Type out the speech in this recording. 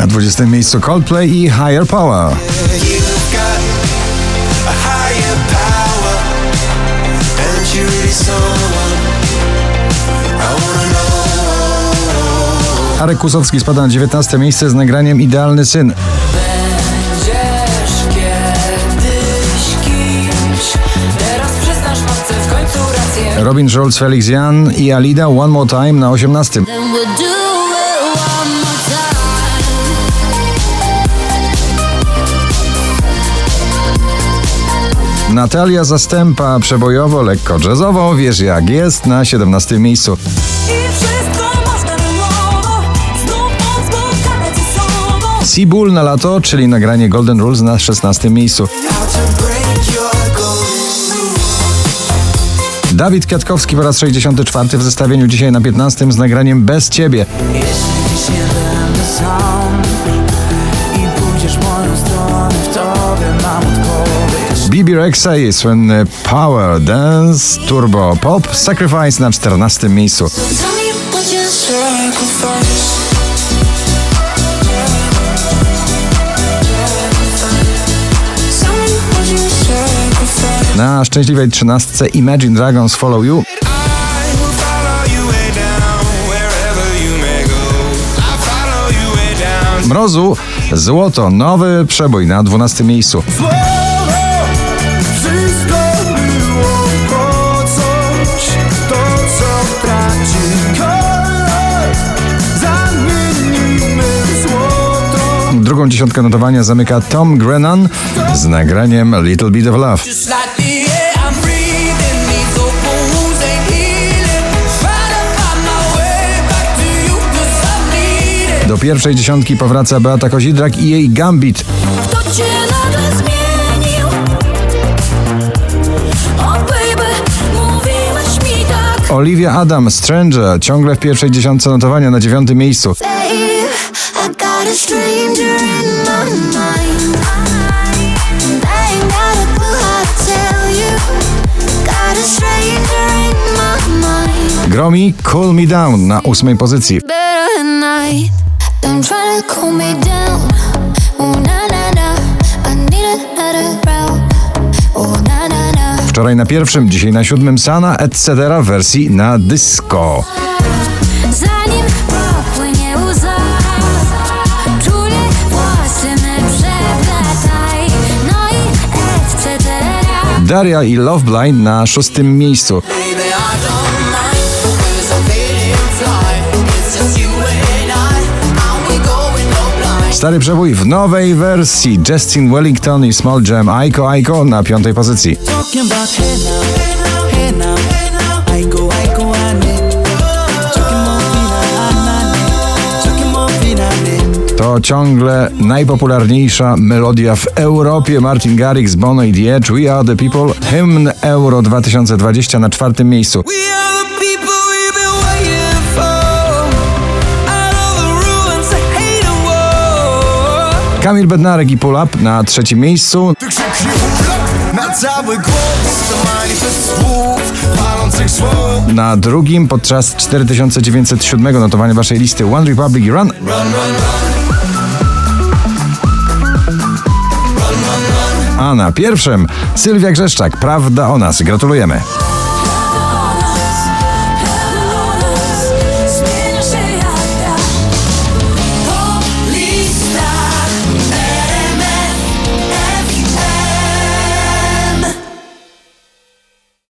Na 20 miejscu Coldplay i Higher Power. Arek Kusowski spada na 19 miejsce z nagraniem Idealny Syn. Robin Schulz, Felix Jan i Alida One More Time na 18. Natalia Zastępa przebojowo, lekko jazzowo, wiesz jak jest, na 17 miejscu. Seabull na lato, czyli nagranie Golden Rules na 16 miejscu. Dawid Kwiatkowski po raz 64 w zestawieniu dzisiaj na 15 z nagraniem Bez Ciebie. Jeśli będę sam i pójdziesz moją stronę, w tobie mam Bibi Rexa i słynny Power Dance Turbo Pop Sacrifice na 14 miejscu. Na szczęśliwej 13 Imagine Dragons Follow You. Mrozu Złoto, nowy przebój na 12 miejscu. Drugą dziesiątkę notowania zamyka Tom Grennan z nagraniem Little Bit of Love. It Do pierwszej dziesiątki powraca Beata Kozidrak i jej Gambit. Tak Olivia Adam, Stranger, ciągle w pierwszej dziesiątce notowania na dziewiątym miejscu. Babe, I got a stranger in my mind And I ain't got a clue how to tell you Got a stranger in my mind Gromi Cool Me Down na ósmej pozycji. Don't try to cool me down. Wczoraj na pierwszym, dzisiaj na siódmym Sana, etc. w wersji na disco. Daria i Love Blind na szóstym miejscu. Stary przebój w nowej wersji. Justin Wellington i Small Jam Aiko Aiko na piątej pozycji. To ciągle najpopularniejsza melodia w Europie. Martin Garrix, Bono i The Edge, We Are The People. Hymn Euro 2020 na czwartym miejscu. Kamil Bednarek i Pull Up na trzecim miejscu. Na drugim podczas 4907 notowania waszej listy One Republic i Run. Run, run, run. A na pierwszym Sylwia Grzeszczak, Prawda o nas. Gratulujemy.